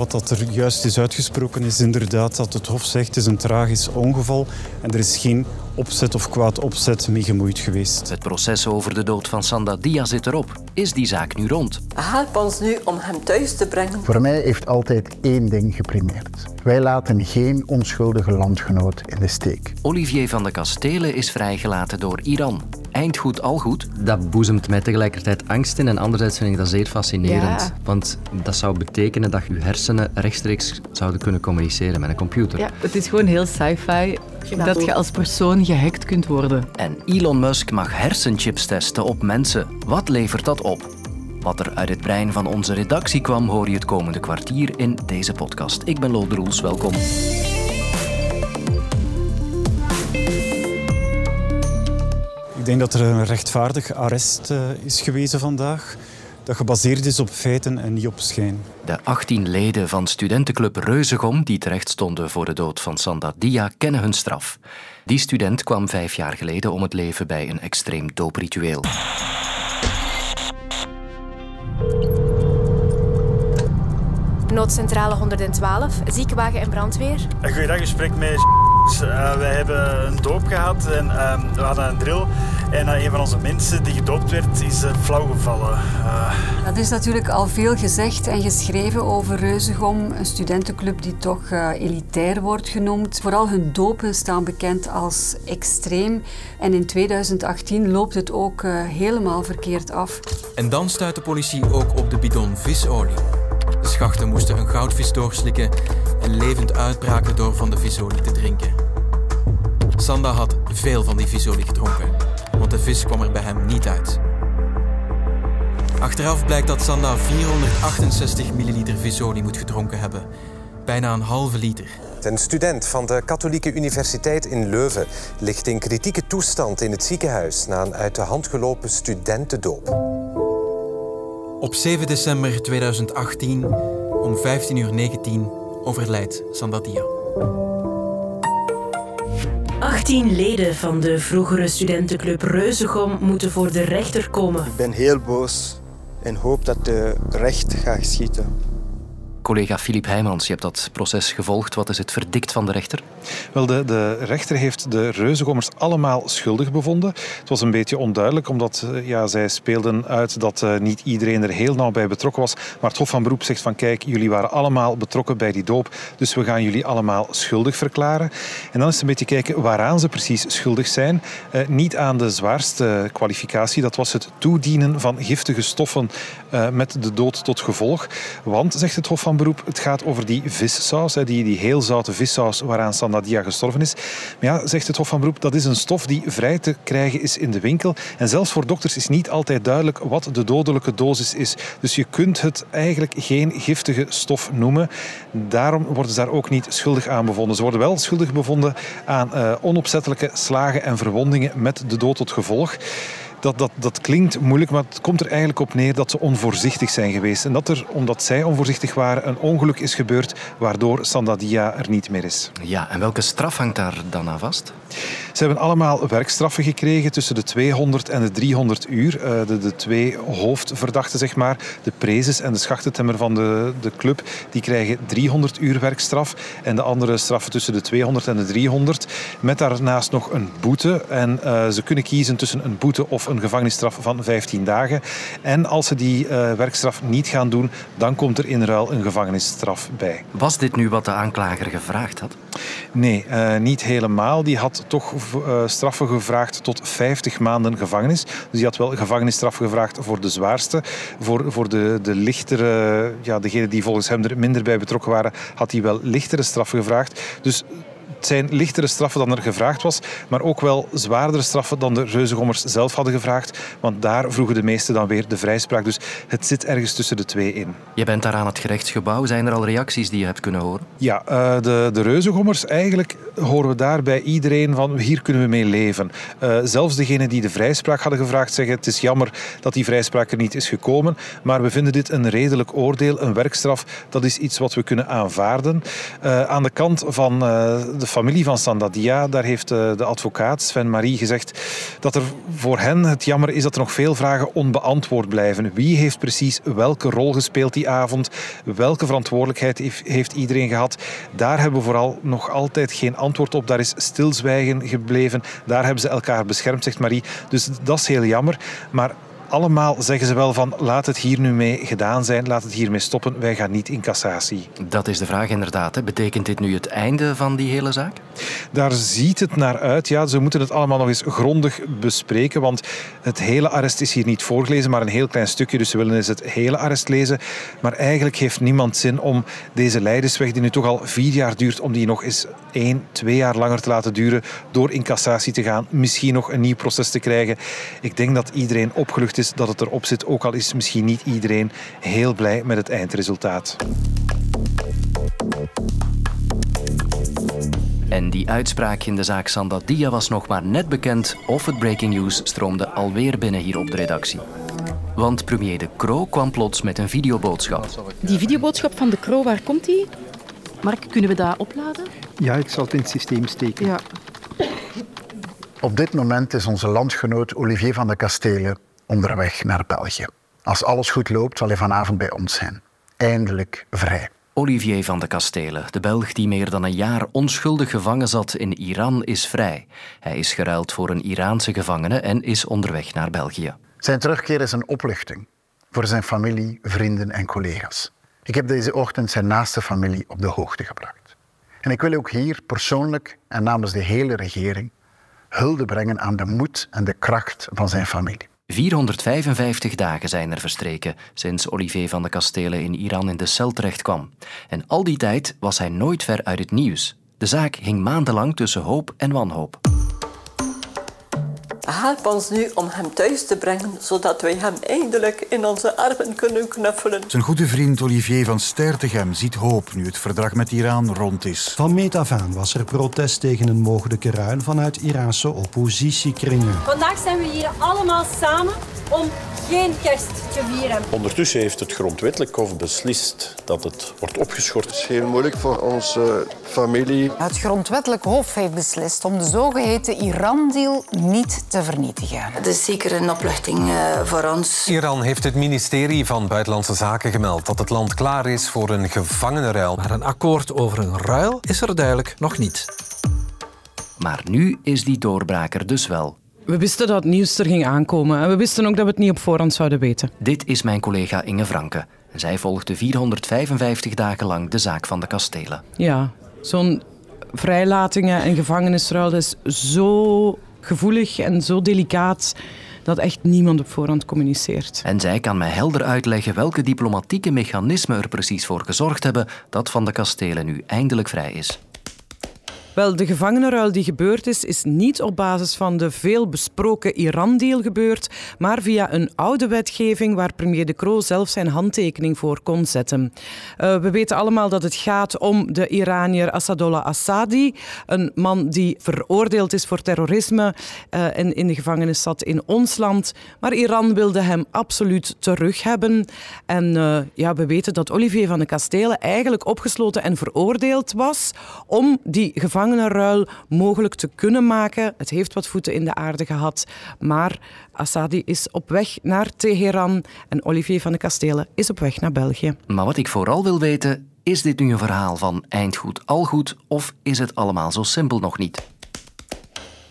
wat dat er juist is uitgesproken is inderdaad dat het Hof zegt het is een tragisch ongeval en er is geen opzet of kwaad opzet mee gemoeid geweest. Het proces over de dood van Sanda Dia zit erop. Is die zaak nu rond? Help ons nu om hem thuis te brengen. Voor mij heeft altijd één ding geprimeerd. Wij laten geen onschuldige landgenoot in de steek. Olivier van de Kastelen is vrijgelaten door Iran. Eind goed, al goed? Dat boezemt mij tegelijkertijd angst in en anderzijds vind ik dat zeer fascinerend. Ja. Want dat zou betekenen dat je hersenen rechtstreeks zouden kunnen communiceren met een computer. Ja, het is gewoon heel sci-fi dat je als persoon gehackt kunt worden. En Elon Musk mag hersenchips testen op mensen. Wat levert dat op? Wat er uit het brein van onze redactie kwam, hoor je het komende kwartier in deze podcast. Ik ben Lode Roels, welkom. Denk dat er een rechtvaardig arrest eh, is gewezen vandaag. Dat gebaseerd is op feiten en niet op schijn. De 18 leden van studentenclub Reuzegom, die terecht stonden voor de dood van Sanda Dia, kennen hun straf. Die student kwam vijf jaar geleden om het leven bij een extreem doopritueel. Noodcentrale 112, ziekenwagen en brandweer. Een goeiedag, u spreekt met uh, Wij hebben een doop gehad en ehm, we hadden een drill. En eh, een van onze mensen die gedoopt werd, is uh, flauw gevallen. Uh, Er is natuurlijk al veel gezegd en geschreven over Reuzegom, een studentenclub die toch eh, elitair wordt genoemd. Vooral hun dopen staan bekend als extreem. En in 2018 loopt het ook eh, helemaal verkeerd af. En dan stuit de politie ook op de bidon visolie. De schachten moesten een goudvis doorslikken en levend uitbraken door van de visolie te drinken. Sanda had veel van die visolie gedronken, de vis kwam er bij hem niet uit. Achteraf blijkt dat Sanda 468 milliliter visolie moet gedronken hebben. Bijna een halve liter. Een student van de Katholieke Universiteit in Leuven ligt in kritieke toestand in het ziekenhuis na een uit de hand gelopen studentendoop. Op 7 december 2018, om 15.19 uur, overlijdt Sandadia. 18 leden van de vroegere studentenclub Reuzegom moeten voor de rechter komen. Ik ben heel boos en hoop dat de recht gaat geschieden. Collega Filip Heijmans, je hebt dat proces gevolgd. Wat is het verdict van de rechter? Wel, de, de rechter heeft de reuzengommers allemaal schuldig bevonden. Het was een beetje onduidelijk, omdat eh, ja, zij speelden uit dat uh, niet iedereen er heel nauw bij betrokken was. Maar het Hof van Beroep zegt van kijk, jullie waren allemaal betrokken bij die doop, dus we gaan jullie allemaal schuldig verklaren. En dan is het een beetje kijken waaraan ze precies schuldig zijn. Uh, niet aan de zwaarste kwalificatie, dat was het toedienen van giftige stoffen met de dood tot gevolg. Want, zegt het Hof van Beroep, het gaat over die vissaus, die, die heel zoute vissaus waaraan Sandadia gestorven is. Maar ja, zegt het Hof van Beroep, dat is een stof die vrij te krijgen is in de winkel. En zelfs voor dokters is niet altijd duidelijk wat de dodelijke dosis is. Dus je kunt het eigenlijk geen giftige stof noemen. Daarom worden ze daar ook niet schuldig aan bevonden. Ze worden wel schuldig bevonden aan uh, onopzettelijke slagen en verwondingen met de dood tot gevolg. Dat, dat, dat klinkt moeilijk, maar het komt er eigenlijk op neer dat ze onvoorzichtig zijn geweest. En dat er, omdat zij onvoorzichtig waren, een ongeluk is gebeurd waardoor Sandadia er niet meer is. Ja, en welke straf hangt daar dan aan vast? Ze hebben allemaal werkstraffen gekregen tussen de 200 en de 300 uur. De, de twee hoofdverdachten, zeg maar, de prezes en de schachtentemmer van de, de club, die krijgen 300 uur werkstraf. En de andere straffen tussen de 200 en de 300. Met daarnaast nog een boete. En uh, ze kunnen kiezen tussen een boete of een gevangenisstraf van 15 dagen. En als ze die uh, werkstraf niet gaan doen, dan komt er in ruil een gevangenisstraf bij. Was dit nu wat de aanklager gevraagd had? Nee, uh, niet helemaal. Die had toch uh, straffen gevraagd tot 50 maanden gevangenis. Dus die had wel gevangenisstraf gevraagd voor de zwaarste. Voor, voor de, de lichtere, ja, degene die volgens hem er minder bij betrokken waren, had hij wel lichtere straffen gevraagd. Dus het zijn lichtere straffen dan er gevraagd was, maar ook wel zwaardere straffen dan de reuzengommers zelf hadden gevraagd. Want daar vroegen de meesten dan weer de vrijspraak. Dus het zit ergens tussen de twee in. Je bent daar aan het gerechtsgebouw. Zijn er al reacties die je hebt kunnen horen? Ja, uh, de, de reuzengommers, eigenlijk horen we daar bij iedereen van hier kunnen we mee leven. Uh, zelfs degenen die de vrijspraak hadden gevraagd zeggen het is jammer dat die vrijspraak er niet is gekomen, maar we vinden dit een redelijk oordeel, een werkstraf. Dat is iets wat we kunnen aanvaarden. Uh, aan de kant van de familie van Sandadia, daar heeft de advocaat Sven Marie gezegd dat er voor hen het jammer is dat er nog veel vragen onbeantwoord blijven. Wie heeft precies welke rol gespeeld die avond? Welke verantwoordelijkheid heeft iedereen gehad? Daar hebben we vooral nog altijd geen antwoord op. Daar is stilzwijgen gebleven. Daar hebben ze elkaar beschermd, zegt Marie. Dus dat is heel jammer. Maar allemaal zeggen ze wel van laat het hier nu mee gedaan zijn, laat het hiermee stoppen, wij gaan niet in cassatie. Dat is de vraag inderdaad. Hè. Betekent dit nu het einde van die hele zaak? Daar ziet het naar uit. Ja, ze moeten het allemaal nog eens grondig bespreken, want het hele arrest is hier niet voorgelezen, maar een heel klein stukje, dus ze willen eens het hele arrest lezen. Maar eigenlijk heeft niemand zin om deze leidersweg, die nu toch al vier jaar duurt, om die nog eens één, twee jaar langer te laten duren door in cassatie te gaan, misschien nog een nieuw proces te krijgen. Ik denk dat iedereen opgelucht is dat het erop zit, ook al is misschien niet iedereen heel blij met het eindresultaat. En die uitspraak in de zaak Sandadia was nog maar net bekend of het breaking news stroomde alweer binnen hier op de redactie. Want premier De Croo kwam plots met een videoboodschap. Die videoboodschap van De Croo, waar komt die? Mark, kunnen we dat opladen? Ja, ik zal het in het systeem steken. Ja. Op dit moment is onze landgenoot Olivier van de Kastelen onderweg naar België. Als alles goed loopt, zal hij vanavond bij ons zijn. Eindelijk vrij. Olivier van de Kastelen, de Belg die meer dan een jaar onschuldig gevangen zat in Iran, is vrij. Hij is geruild voor een Iraanse gevangene en is onderweg naar België. Zijn terugkeer is een opluchting voor zijn familie, vrienden en collega's. Ik heb deze ochtend zijn naaste familie op de hoogte gebracht. En ik wil ook hier persoonlijk en namens de hele regering hulde brengen aan de moed en de kracht van zijn familie. 455 dagen zijn er verstreken sinds Olivier van de Kastelen in Iran in de cel terecht kwam. En al die tijd was hij nooit ver uit het nieuws. De zaak hing maandenlang tussen hoop en wanhoop. Help ons nu om hem thuis te brengen, zodat wij hem eindelijk in onze armen kunnen knuffelen. Zijn goede vriend Olivier van Stertegem ziet hoop nu het verdrag met Iran rond is. Van meet af aan was er protest tegen een mogelijke ruil vanuit Iraanse oppositiekringen. Vandaag zijn we hier allemaal samen om geen kerst te vieren. Ondertussen heeft het grondwettelijk hof beslist dat het wordt opgeschort. Het is heel moeilijk voor onze familie. Het grondwettelijk hof heeft beslist om de zogeheten Iran-deal niet te vernietigen. Het is zeker een opluchting uh, voor ons. Iran heeft het ministerie van Buitenlandse Zaken gemeld dat het land klaar is voor een gevangenenruil. Maar een akkoord over een ruil is er duidelijk nog niet. Maar nu is die doorbraker dus wel. We wisten dat het nieuws er ging aankomen en we wisten ook dat we het niet op voorhand zouden weten. Dit is mijn collega Inge Franke. Zij volgde 455 dagen lang de zaak van de kastelen. Ja, zo'n vrijlatingen en gevangenisruil is zo gevoelig en zo delicaat dat echt niemand op voorhand communiceert. En zij kan mij helder uitleggen welke diplomatieke mechanismen er precies voor gezorgd hebben dat Van de Kastelen nu eindelijk vrij is. Wel, de gevangenenruil die gebeurd is, is niet op basis van de veel besproken Iran-deal gebeurd, maar via een oude wetgeving waar premier De Croo zelf zijn handtekening voor kon zetten. Uh, we weten allemaal dat het gaat om de Iranier Assadollah Assadi, een man die veroordeeld is voor terrorisme uh, en in de gevangenis zat in ons land. Maar Iran wilde hem absoluut terug hebben. En uh, ja, we weten dat Olivier van de Kastelen eigenlijk opgesloten en veroordeeld was om die gevangenis mogelijk te kunnen maken. Het heeft wat voeten in de aarde gehad, maar Assadi is op weg naar Teheran en Olivier van de Kastelen is op weg naar België. Maar wat ik vooral wil weten, is dit nu een verhaal van eindgoed al goed of is het allemaal zo simpel nog niet?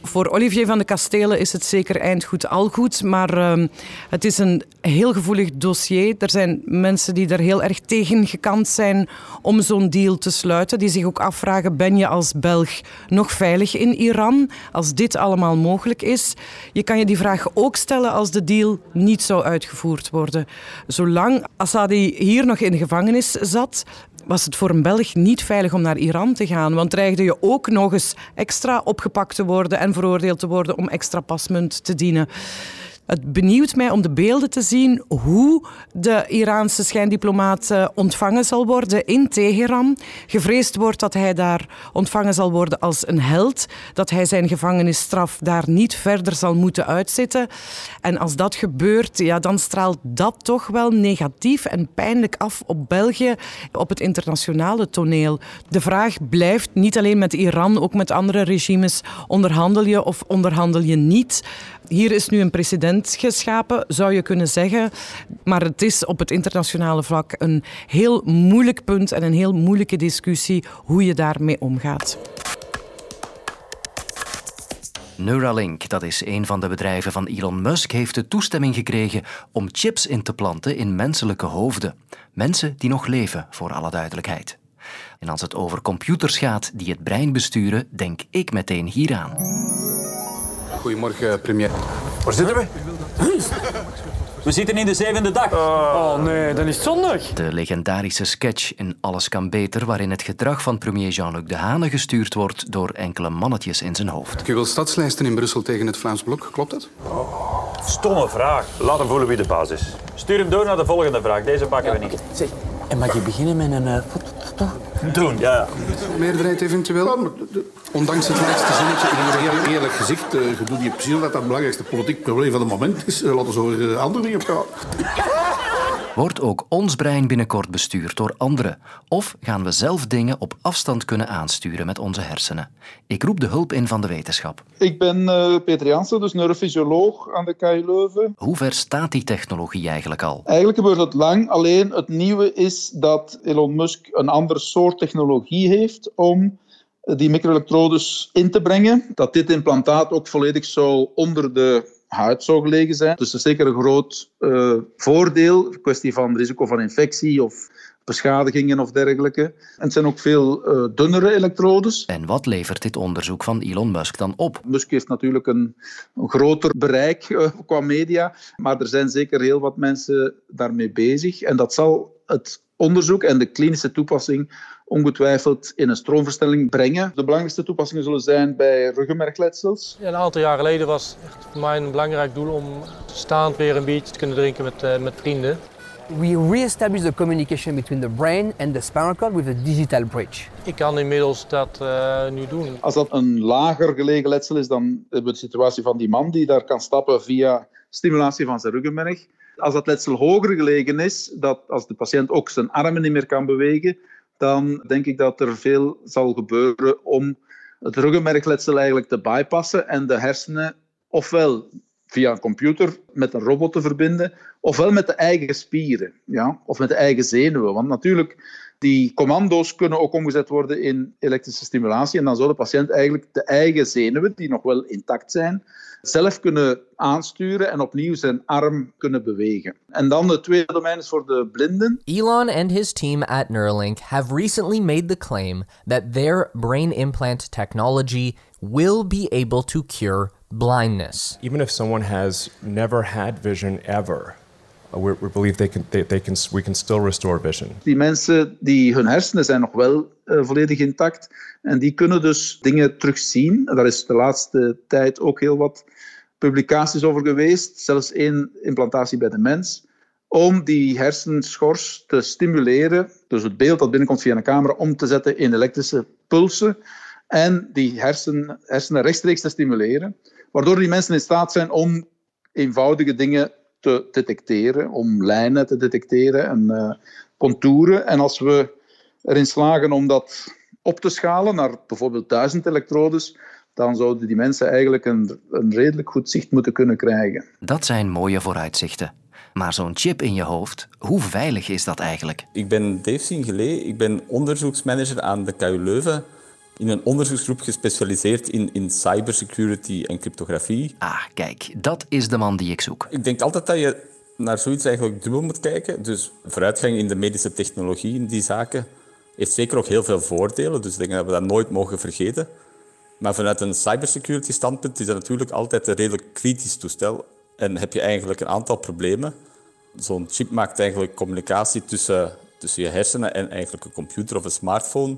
Voor Olivier van de Kastelen is het zeker eindgoed al goed, maar uh, het is een heel gevoelig dossier. Er zijn mensen die er heel erg tegen gekant zijn om zo'n deal te sluiten, die zich ook afvragen, ben je als Belg nog veilig in Iran als dit allemaal mogelijk is? Je kan je die vraag ook stellen als de deal niet zou uitgevoerd worden. Zolang Assadi hier nog in de gevangenis zat, was het voor een Belg niet veilig om naar Iran te gaan. Want dreigde je ook nog eens extra opgepakt te worden en veroordeeld te worden om extra pasmunt te dienen. Het benieuwt mij om de beelden te zien hoe de Iraanse schijndiplomaat eh, ontvangen zal worden in Teheran. Gevreesd wordt dat hij daar ontvangen zal worden als een held, dat hij zijn gevangenisstraf daar niet verder zal moeten uitzitten. En als dat gebeurt, ja, dan straalt dat toch wel negatief en pijnlijk af op België op het internationale toneel. De vraag blijft niet alleen met Iran, ook met andere regimes. Onderhandel je of onderhandel je niet? Hier is nu een precedent geschapen, zou je kunnen zeggen. Maar het is op het internationale vlak een heel moeilijk punt en een heel moeilijke discussie hoe je daarmee omgaat. Neuralink, dat is een van de bedrijven van Elon Musk, heeft de toestemming gekregen om chips in te planten in menselijke hoofden. Mensen die nog leven, voor alle duidelijkheid. En als het over computers gaat die het brein besturen, denk ik meteen hieraan. Goedemorgen, premier. Waar zitten we? We zitten in de zevende dag. Oh nee, dan is het zondag. De legendarische sketch in Alles kan beter, waarin het gedrag van premier Jean-Luc Dehane gestuurd wordt door enkele mannetjes in zijn hoofd. Je wil stadslijsten in Brussel tegen het Vlaams Blok, klopt dat? Stomme vraag. Laat hem voelen wie de baas is. Stuur hem door naar de volgende vraag. Deze pakken we niet. Zeg, en mag je beginnen met een uh, foto? Doen, ja. Meerderheid eventueel? Ondanks het laatste zinnetje. Heel eerlijk gezegd, uh, je doet niet precies dat dat het belangrijkste politiek probleem van het moment is. Uh, laten we over uh, andere dingen praten. Wordt ook ons brein binnenkort bestuurd door anderen? Of gaan we zelf dingen op afstand kunnen aansturen met onze hersenen? Ik roep de hulp in van de wetenschap. Ik ben uh, Peter Janssen, dus neurofysioloog aan de KU Leuven. Hoe ver staat die technologie eigenlijk al? Eigenlijk gebeurt het lang, alleen het nieuwe is dat Elon Musk een ander soort technologie heeft om die microelektrodes in te brengen. Dat dit implantaat ook volledig zou onder de huid zou gelegen zijn. Dus dat is zeker een groot uh, voordeel. kwestie van risico van infectie of beschadigingen of dergelijke. En het zijn ook veel uh, dunnere elektrodes. En wat levert dit onderzoek van Elon Musk dan op? Musk heeft natuurlijk een, een groter bereik uh, qua media, maar er zijn zeker heel wat mensen daarmee bezig. En dat zal het onderzoek en de klinische toepassing ongetwijfeld in een stroomverstelling brengen. De belangrijkste toepassingen zullen zijn bij ruggenmergletsels. Ja, een aantal jaar geleden was het voor mij een belangrijk doel om staand weer een biertje te kunnen drinken met, uh, met vrienden. We re-establish the communication between the brain and the spinal cord with a digital bridge. Ik kan inmiddels dat uh, nu doen. Als dat een lager gelegen letsel is, dan hebben we de situatie van die man die daar kan stappen via stimulatie van zijn ruggenmerg. Als dat letsel hoger gelegen is, dat als de patiënt ook zijn armen niet meer kan bewegen, dan denk ik dat er veel zal gebeuren om het ruggenmergletsel eigenlijk te bypassen en de hersenen ofwel via een computer met een robot te verbinden, ofwel met de eigen spieren, ja, of met de eigen zenuwen. Want natuurlijk, die commando's kunnen ook omgezet worden in elektrische stimulatie en dan zou de patiënt eigenlijk de eigen zenuwen, die nog wel intact zijn, zelf kunnen aansturen en opnieuw zijn arm kunnen bewegen. En dan het tweede domein is voor de blinden. Elon and his team at Neuralink have recently made the claim that their brain implant technology will be able to cure blindness. Even if someone has never had vision ever, we, we believe they can, they, they can, we can still restore vision. Die mensen, die, hun hersenen zijn nog wel uh, volledig intact en die kunnen dus dingen terugzien. Daar is de laatste tijd ook heel wat publicaties over geweest, zelfs één implantatie bij de mens, om die hersenschors te stimuleren, dus het beeld dat binnenkomt via een camera, om te zetten in elektrische pulsen en die hersen, hersenen rechtstreeks te stimuleren, waardoor die mensen in staat zijn om eenvoudige dingen te detecteren, om lijnen te detecteren en uh, contouren. En als we erin slagen om dat op te schalen naar bijvoorbeeld duizend elektrodes, dan zouden die mensen eigenlijk een, een redelijk goed zicht moeten kunnen krijgen. Dat zijn mooie vooruitzichten. Maar zo'n chip in je hoofd, hoe veilig is dat eigenlijk? Ik ben Dave Singelé, ik ben onderzoeksmanager aan de KU Leuven in een onderzoeksgroep gespecialiseerd in, in cybersecurity en cryptografie. Ah, kijk, dat is de man die ik zoek. Ik denk altijd dat je naar zoiets eigenlijk dubbel moet kijken. Dus vooruitgang in de medische technologie in die zaken heeft zeker ook heel veel voordelen. Dus ik denk dat we dat nooit mogen vergeten. Maar vanuit een cybersecurity standpunt is dat natuurlijk altijd een redelijk kritisch toestel. En heb je eigenlijk een aantal problemen. Zo'n chip maakt eigenlijk communicatie tussen, tussen je hersenen en eigenlijk een computer of een smartphone.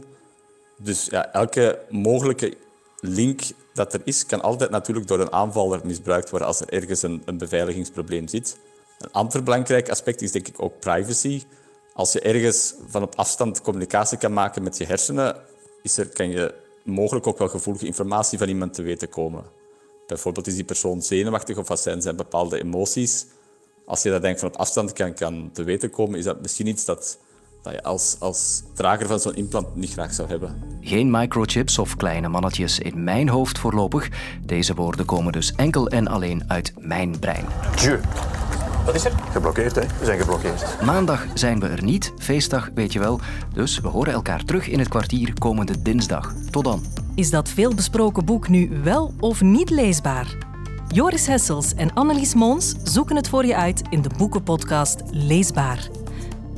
Dus ja, elke mogelijke link dat er is, kan altijd natuurlijk door een aanvaller misbruikt worden als er ergens een, een beveiligingsprobleem zit. Een ander belangrijk aspect is denk ik ook privacy. Als je ergens van op afstand communicatie kan maken met je hersenen, is er, kan je mogelijk ook wel gevoelige informatie van iemand te weten komen. Bijvoorbeeld is die persoon zenuwachtig of wat zijn zijn bepaalde emoties. Als je dat denk van op afstand kan, kan te weten komen, is dat misschien iets dat, dat je als, als drager van zo'n implant niet graag zou hebben. Geen microchips of kleine mannetjes in mijn hoofd voorlopig. Deze woorden komen dus enkel en alleen uit mijn brein. Dieu. Wat is er? Geblokkeerd, hè? We zijn geblokkeerd. Maandag zijn we er niet, feestdag weet je wel. Dus we horen elkaar terug in het kwartier komende dinsdag. Tot dan. Is dat veelbesproken boek nu wel of niet leesbaar? Joris Hessels en Annelies Moons zoeken het voor je uit in de boekenpodcast Leesbaar